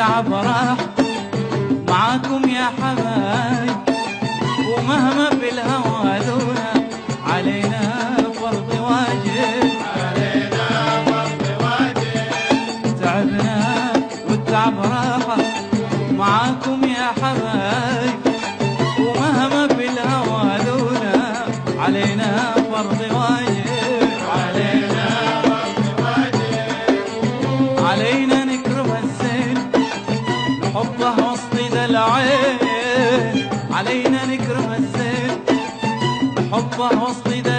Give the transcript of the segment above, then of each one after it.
تعب معاكم يا حبايب ومهما بالهوى لولا علينا فرض واجب. علينا فرض واجب. تعبنا والتعب راحة معاكم يا حبايب ومهما بالهوى لولا علينا فرض واجب. علينا فرض واجب. علينا العين علينا نكرم الزين نحطه وسط ذا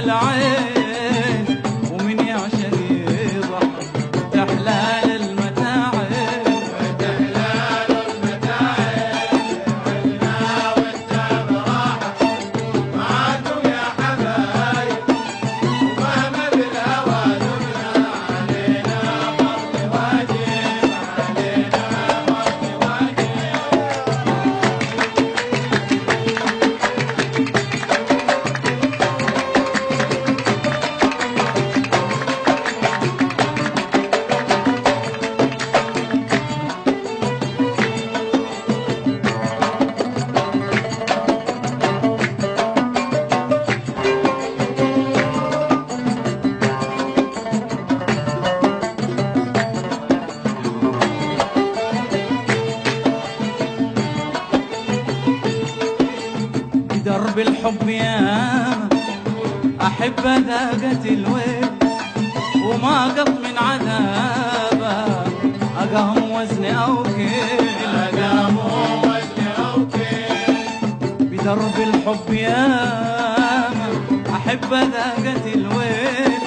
بدرب الحب ياما أحب ذاقة الويل وما قط من عذابه. أقام وزن أو كيل. أقام وزن أو كيل. بدرب الحب ياما أحب ذاقة الويل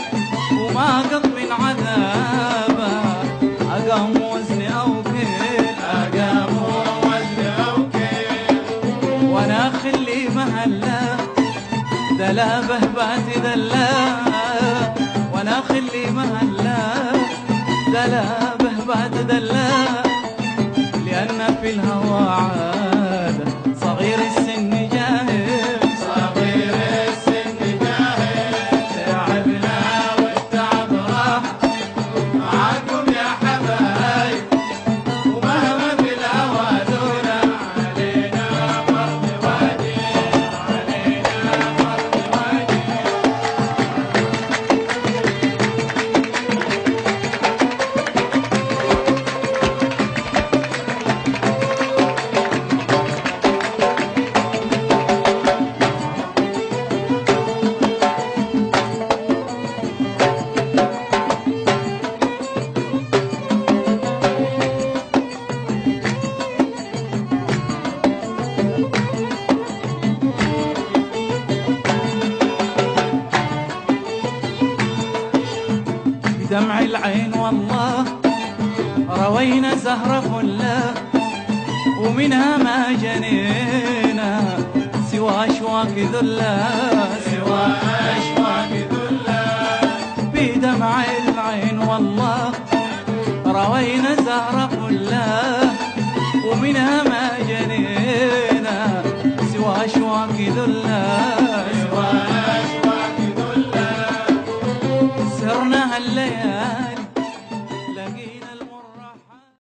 وما قط من عذابه. دلا بهبات دلا وأنا خلي مهلا دلا بهبات دلا لأن في الهوى عاده بدمع العين والله روينا زهرة فلة ومنها ما جنينا سوى أشواك ذلة سوى أشواق ذلة. بدمع العين والله روينا زهرة فلة ومنها ما